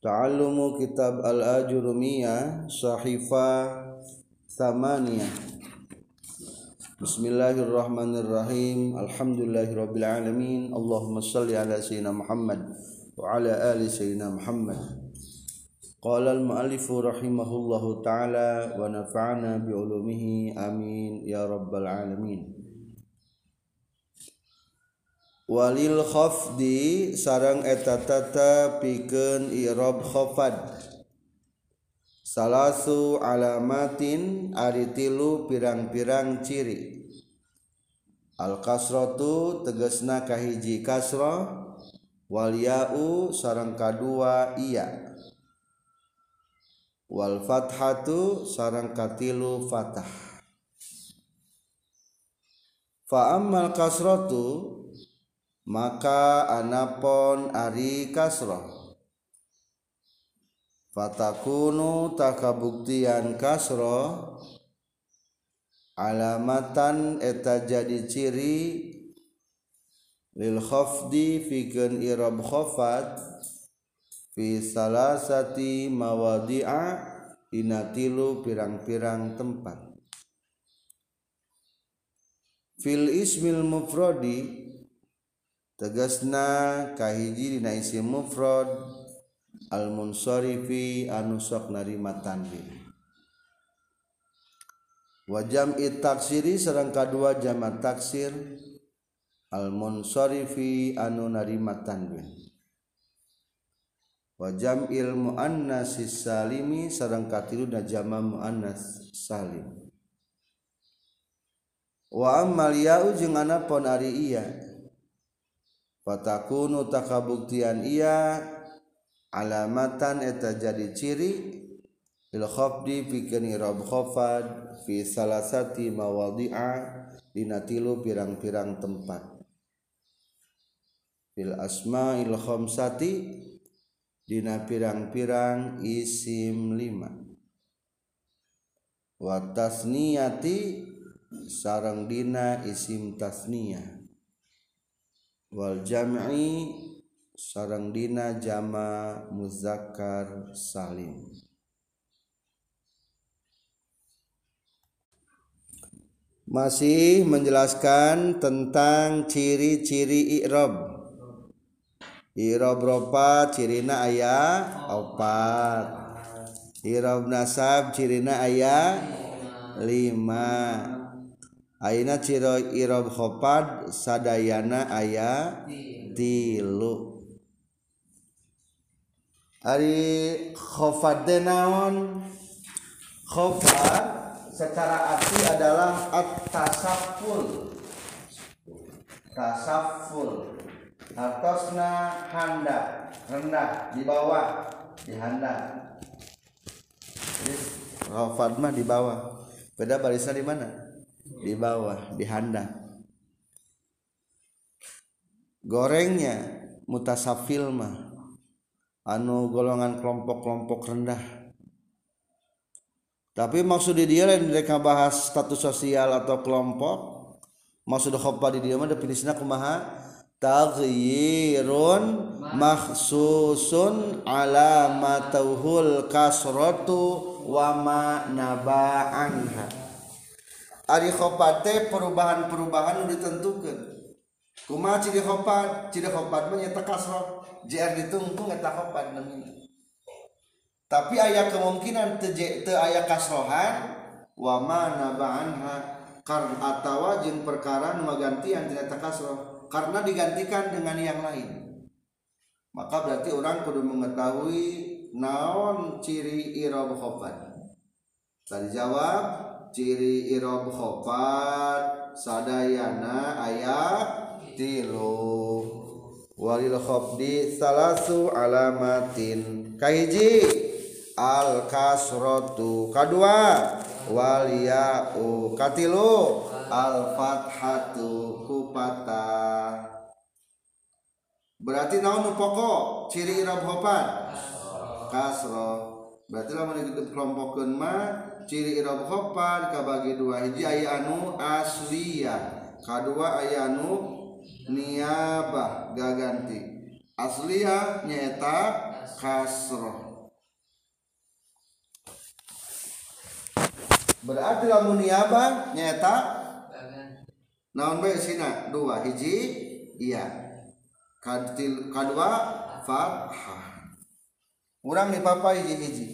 Ta'allumu kitab al-ajurumiyah Sahifah Thamaniyah Bismillahirrahmanirrahim Alhamdulillahirrabbilalamin Allahumma salli ala Sayyidina Muhammad Wa ala ali Sayyidina Muhammad Qala al-muallifu rahimahullahu ta'ala Wa nafa'ana bi'ulumihi Amin Ya Rabbal Alamin Walil khafdi sarang eta tata pikeun i'rab khafad. Salasu alamatin ari tilu pirang-pirang ciri. Al kasratu tegesna kahiji kasrah wal ya'u sarang kadua iya. Wal fathatu sarang katilu fatah. Fa ammal kasratu maka anapon ari kasroh. Fatakunu takabuktian kasroh. Alamatan eta jadi ciri. Lil khafdi fikeun irab khafat fi salasati mawadi'a inatilu pirang-pirang tempat. Fil ismil mufradi tegasna kahiji dina isi mufrad al munsarifi anu sok narima tanwin. Wa jam'i taksiri sareng kadua jama taksir al munsarifi anu narima tanwin. Wajam ilmu muannas salimi sareng katilu dan jama muannas salim. Wa ammal ya'u jeung anapon ari iya fatakunu takabuktian iya alamatan eta jadi ciri lil khafdi pikeun irab khafad fi salasati mawadhi'a dina tilu pirang-pirang tempat. Fil asma'il khamsati dina pirang-pirang isim lima. Wa tasniyati sarang dina isim tasniyah wal jam'i sarang dina jama muzakkar salim. Masih menjelaskan tentang ciri-ciri i'rab. I'rab ropa cirina aya opat. I'rab nasab cirina aya lima Aina ciro irob khopad sadayana aya tilu. Ari khofad denaon khofad secara arti adalah at-tasaful tasaful atosna handa rendah di bawah di handa. Jadi khofad mah di bawah. Beda barisnya di mana di bawah di handang. Gorengnya mutasafil mah. Anu golongan kelompok-kelompok rendah. Tapi maksud di dia lain mereka bahas status sosial atau kelompok. Maksud khopa di dia mah definisinya kumaha? Taghyirun makhsusun alamatuhul kasratu wa ma Ari khopat teh perubahan-perubahan nu ditentukeun. Kumaha ciri khopat? Ciri khopat mah nyaeta kasrah. JR ditungkung eta khopat namina. Tapi ayat kemungkinan teu te aya kasrohan wa ma nabaanha karena atawa jeung perkara nu magantian tidak takasroh karena digantikan dengan yang lain. Maka berarti orang kudu mengetahui naon ciri irob khopat. Tadi jawab ciri irob khofat sadayana ayat tilu. Walil khofdi salasu alamatin. Kahiji al kasrotu kadua. Waliyau katilu al fathatu kupata. Berarti naon pokok? Ciri irob khofat kasro berarti kelompokkan mah ciri irob khobar kabagi dua. Hiji aya anu asliyah kadua aya anu niabah gaganti. Asliyah nyeta kasroh. Berarti lamun niabah nyeta naon bae sina? Dua. Hiji iya. Kadua fathah. urang dipapai hiji-hiji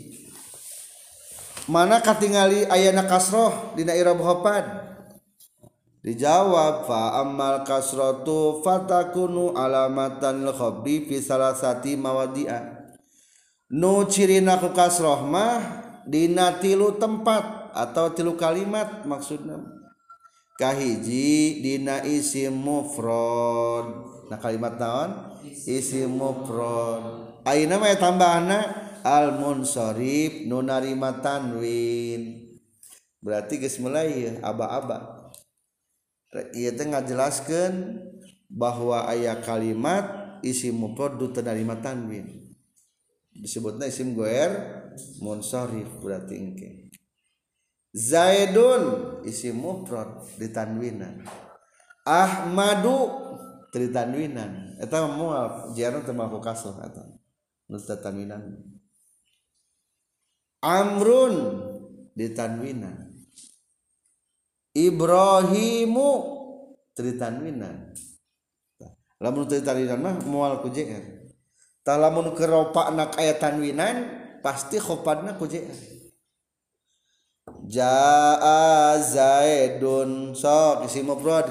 mana katingali ayana kasroh dina irab hopad dijawab fa ammal kasratu fatakunu alamatan khabri fi salasati mawadi'a. Nu cirina ku kasroh mah dina tilu tempat atau tilu kalimat maksudna kahiji dina isim mufrad nah kalimat naon? Isim mufrad ayeuna mah tambahna al munsharif nu narima tanwin. Berarti geus mulai aba-aba. Ieu teh ngajelaskeun bahwa aya kalimat isim mufrad nu narima tanwin. Disebutna isim goer munsharif berarti engke. Zaidun isi mufrad di tanwinan. Ahmadu di tanwinan. Eta mual jarang teu kasroh eta. Nu tanwinan. Amrun di tanwinan. Ibrahimu di tanwinan. Lamun teu tanwinan mah mual ku JR tah lamun keropakna aya tanwinan pasti khopadna ku JR jaa zaidun. Sok isi mufrad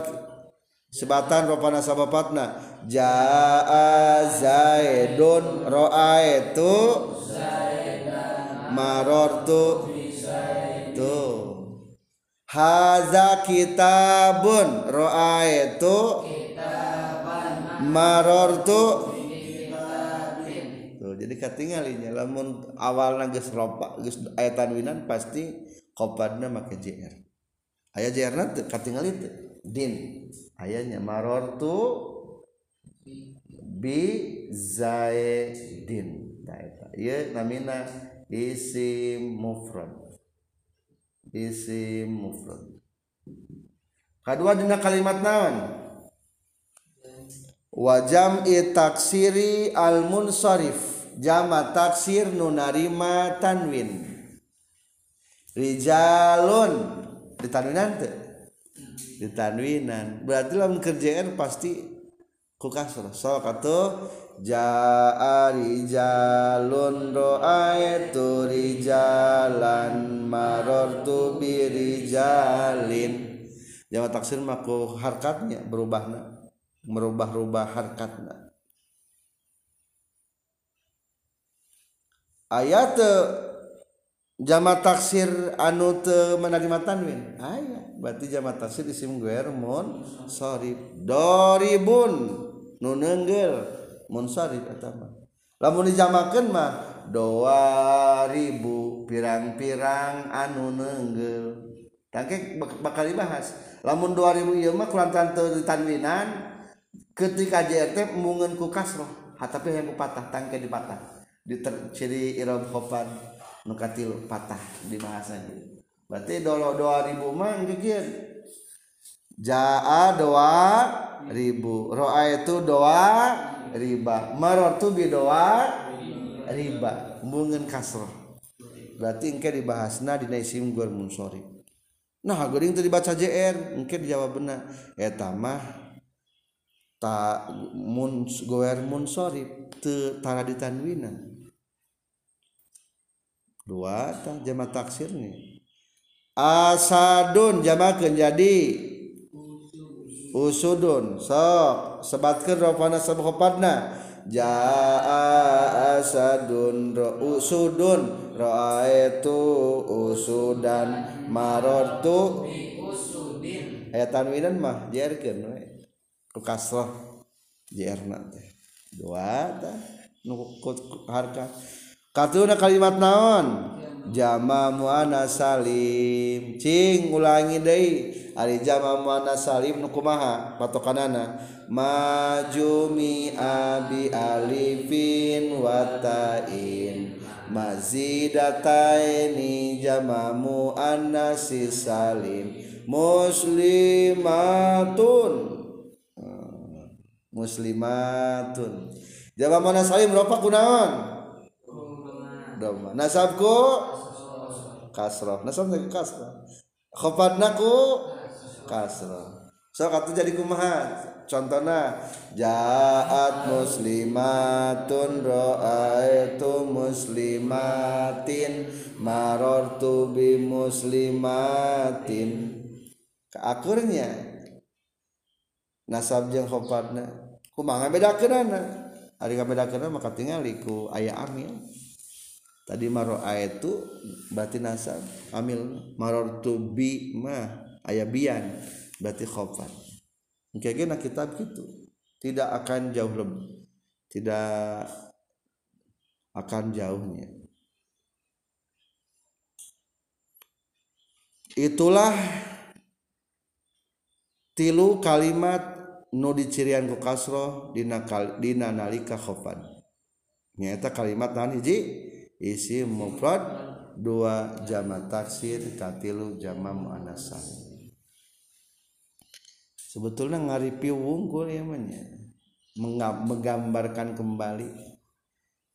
sebatan ropana sabapatna jaa zaidun. Raaitu marortu tu. Haza kitabun. Raaitu marortu Tuh, jadi katingalinya lamun awal nangis ropa geus aya tanwinan pasti kopadna make JR aya JR nanti katingal itu din. Ayahnya maror tu bi zaidin nah, ya namina isim mufrad isim mufrad kedua dina kalimat naon? Wa jam'i taksiri al munsarif jama taksir nunarima tanwin. Rijalun. Di tanwinan teh? Di tanwinan berarti lamun kerjaan pasti ku kasrah so kata jaa rijalun ro'aitu rijalan marortu bi rijalin. Jawa taksir mah ku harkatnya berubahna. Merubah-rubah harkatna. Ayat jama taksir anu te menerima tanwin. Ah, aya berarti jama taksir isim guer mun sorib doribun. Nu neunggeul mun sorib atama lamun dijamakeun mah doa ribu pirang-pirang anu nenggel tangke bakal dibahas. Lamun dua ribu ieu mah kulantaran teu ditanwinan ketika JRT mungeun ku kasrah tapi yang patah tangke dipatah di ciri irab khofan nukatil patah di bahasa berarti dolo dua ribu mah kieu jaa dua ribu. Roa itu dua riba. Marotu bi dua riba. Mungkin kasroh. Berarti engke dibahasna di isim gur munsori. Nah geuring teu dibaca JR engke dijawab benar eta mah ta mun goer munsori teu tara ditanwinan dua tah jama taksir nih asadun jamakeun jadi. Usudun sok. Sebatkeun ropana sabhopadna jaa asadun ro usudun. Raaitu usudan marortu usudin aya tanwinan mah jerkeun we. Ku kasrah jerna dua tah. Nu harka katuna kalimat naon? Jama muana salim. Cing ulangi deui. Ari jama muana salim nu kumaha? Patokanana. Majumi abi alifin watain mazidataini jama muana salim. Muslimatun. Hmm, muslimatun. Jama muana salim rupa kunaon doma. Nasabku? Kasroh. Nasab lagi kasroh. Khofatnaku? Kasroh. So kata jadi kumaha? Contohnya jaat muslimatun ro'aitu muslimatin marortu bi muslimatin. Keakurnya nasab jeung khofatna. Kumaha bedakeunana hari bedakeunana maka tinggal ku aya amil tadi maro itu berarti nasab amil marortu bi mah aya bian berarti khofat kayak gini kitab gitu. Tidak akan jauh lebih tidak akan jauhnya. Itulah tilu kalimat nu dicirian ku kasroh dina, dina nalika khofan. Nyata kalimat nahan hiji isi mufrad dua jama taksir katilu jama muanasah. Sebetulnya ngaripi wungkul ya manya menggambarkan kembali.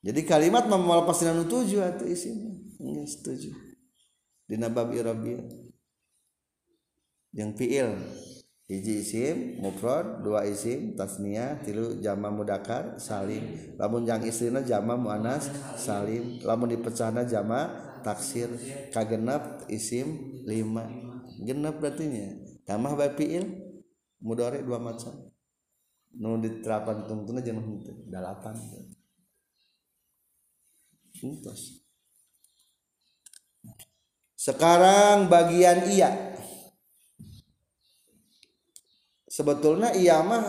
Jadi kalimat memal pasti nanu tujuh atau isinya enggak setuju. Di nabab irabiyah yang fiil hiji isim mufrad dua isim tasniyah tilu jama mudakar salim. Lamun yang istrina jama muanas salim. Lamun dipecahna jama taksir. Kagenap isim lima. Genap berarti nya tambah bae fiil mudore dua macam. Nu diterapkan tungtuna jangan henteu dalapan. Entos. Sekarang bagian iya. sebetulnya ia mah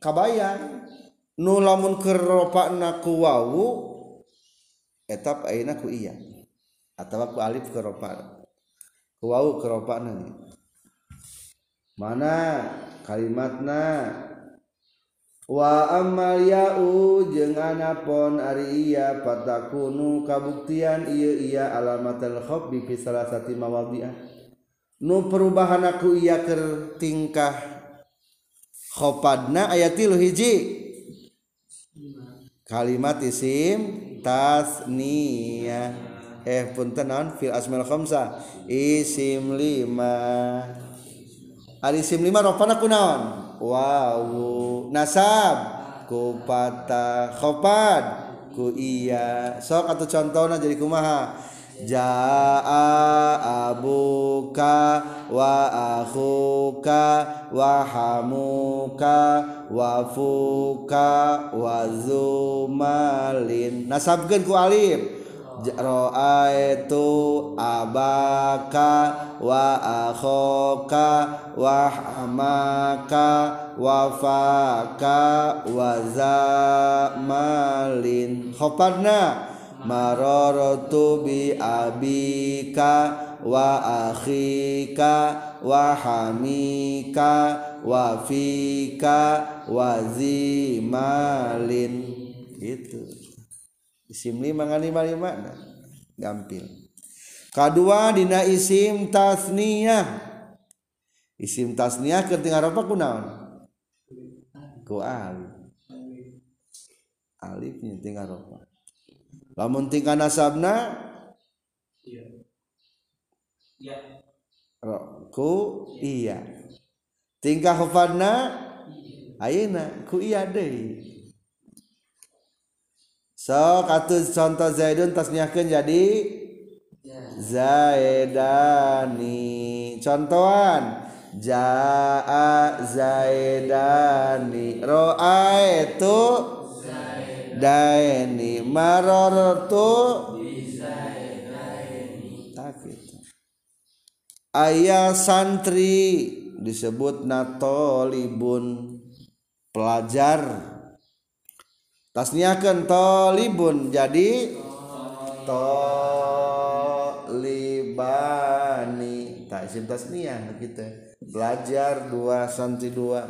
kabayan nu lamun keropakna ku wawu etap ayeuna ku iya. Atawa ku alif keropak ku wawu keropakna mana kalimatna? Wa amal ya'u jeung anapon ari iya patakunu kabuktian ieu iya alamatul khabbi fi salasati mawadhi'ah. Nu perubahan aku iya ker tingkah khopadna ayat tilu hiji. Kalimat isim tasniyah. Eh punten naon? Fil asmaul khamsa. Isim lima. Ari isim lima rofana kunaon wow nasab. Ku patah khopad. Ku iya. Sok atau contohnya jadi kumaha? Jaa abuka wa akhuka wa hamuka wa fuka wa zumalin. Nasabkeun ku alif. Itu abaka wa akhoka wa hamaka wa faka wa zamalin. Khoparna marartu bi abika wa akhika wa hamika wa fika wa zimalin. Itu isim lima lima lima nah, gampil. Kedua dina isim tasniyah. Isim tasniyah ketika apa kunaon ku alif. Alifnya tinggal apa lamun tingkah nasabna iya. Ku iya. Tingkah hufadna ayeuna ku iya deui. So katus contoh Zaidun tasniahkan jadi Zaidani. Contohan Ja'a Zaidani. Ro'a itu Daini Marortu Ayah santri disebut natolibun. Pelajar. Tasniakeun talibun jadi talibani tak isim tasniah gitu belajar dua santri dua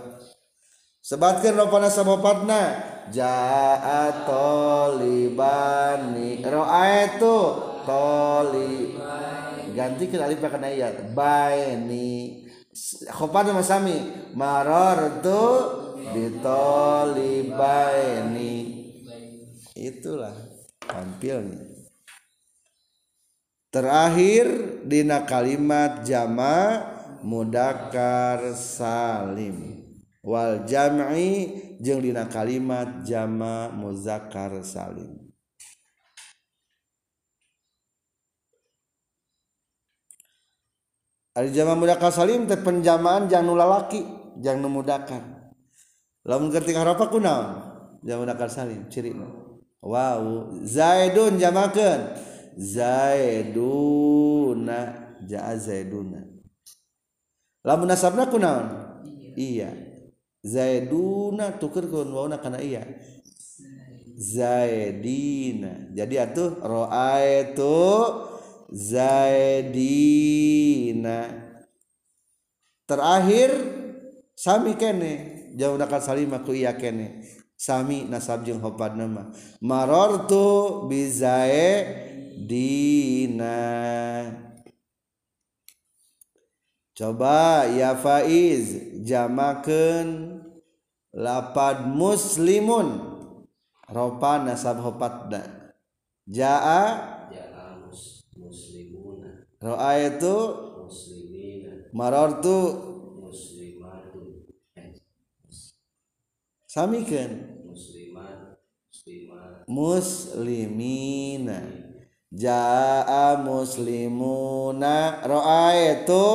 sebatkan ropana sabopatna ja'a talibani itu toli ganti ke alif pakai ayat. Baini khopana masami marartu bitolibaini itulah tampilnya terakhir dina kalimat jama mudakar salim wal jam'i jeung dina kalimat jama muzakkar salim. Ari jama mudakkar salim teh penjamaan jangan nu lalaki jangan nu mudakkar. Lamun ketika harapa kunaon jama mudakkar salim ciri wow zaidun jamakeun. Zaiduna jaa zaiduna. Lamun nasabna kunaon iya. Zaiduna tuker kun wauna kana iya. Zaidina. Jadi atuh ra'aitu zaidina. Terakhir sami kene. Jauh nakal salimah ku iya kene. Sami nasab jeung hopad nama. Marortu bizae dina coba ya faiz jamakeun lapad muslimun. Ropa nasab hopatna jaa. Muslimuna. Roa itu muslimina. marortu. Muslimatun samikeun muslimat muslimina. Jaa muslimuna. Ra'aitu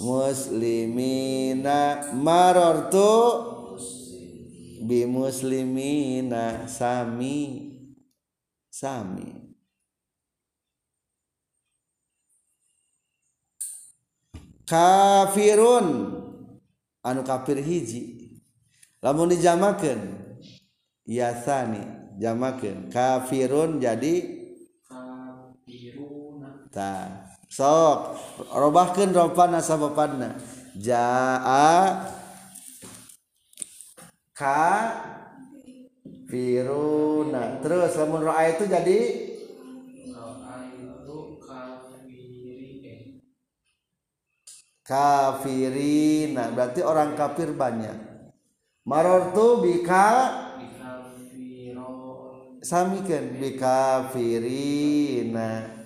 muslimina. Marartu bimuslimina sami sami. Kafirun anu kafir hiji. Lamun dijamakan yasani jamakan kafirun jadi ta sok. Robahkeun ropa nasabapanna jaa ka firuna terus lamun roa itu jadi? Kafirina. Berarti orang kafir banyak. Marortu bika? Samikan bika firina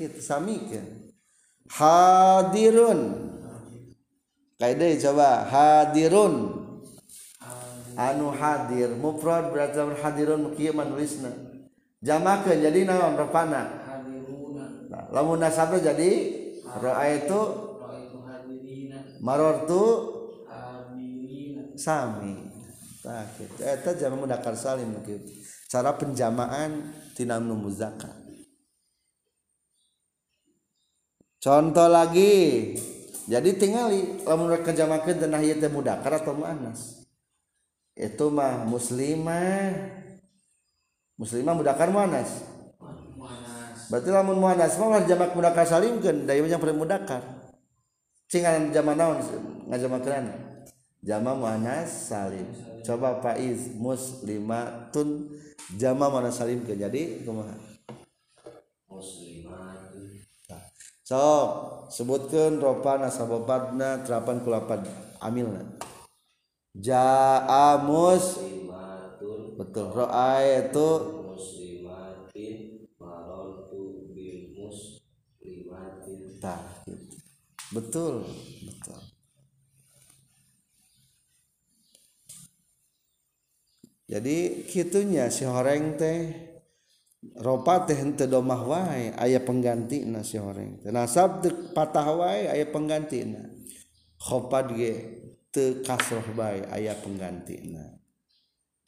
itu samikan hadirun. Kaidah coba. Hadirun anu hadir mufrad berarti hadirun kieu manulisna. Jamakeun jadi naon rafana nah, lamun nasabna jadi? Raaitu? Marartu sami. Tah kitu eta jama mudzakkar salim cara penjamaan tina muzakkar. Contoh lagi. Jadi tinggali lamun rek jamakeun teh nahiyat teh mudakar atau muannas itu mah muslimah. Muslimah mudakar muannas berarti lamun muannas mah jamak mudakar salimkeun da ieu yang mudakar. Cingan jamak naon ngajamakeun jama muannas salim. Coba faiz muslimatun jama muannas salimkeun. Jadi kumaha? Muslimatun. Sok sebutkan ropa nasabobatna terapan kulapan amilna jaa mus betul. Roa itu muslimatin marartu bil muslimatin tah gitu. betul betul. Jadi kitunya si horeng teh ropa teh henteu domah wae aya penggantina si horeng teh. Nasab patah wae aya penggantina. Khofad ge teu kasroh bae aya penggantina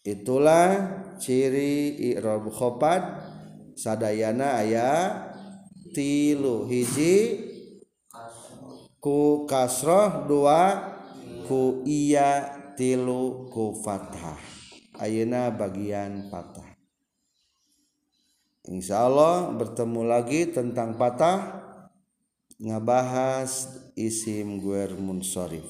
itulah ciri i'rab khofad sadayana aya tilu hiji ku kasroh dua ku iya tilu ku fathah. Ayeuna bagian patah Insya Allah bertemu lagi tentang patah ngabahas isim guer munsorif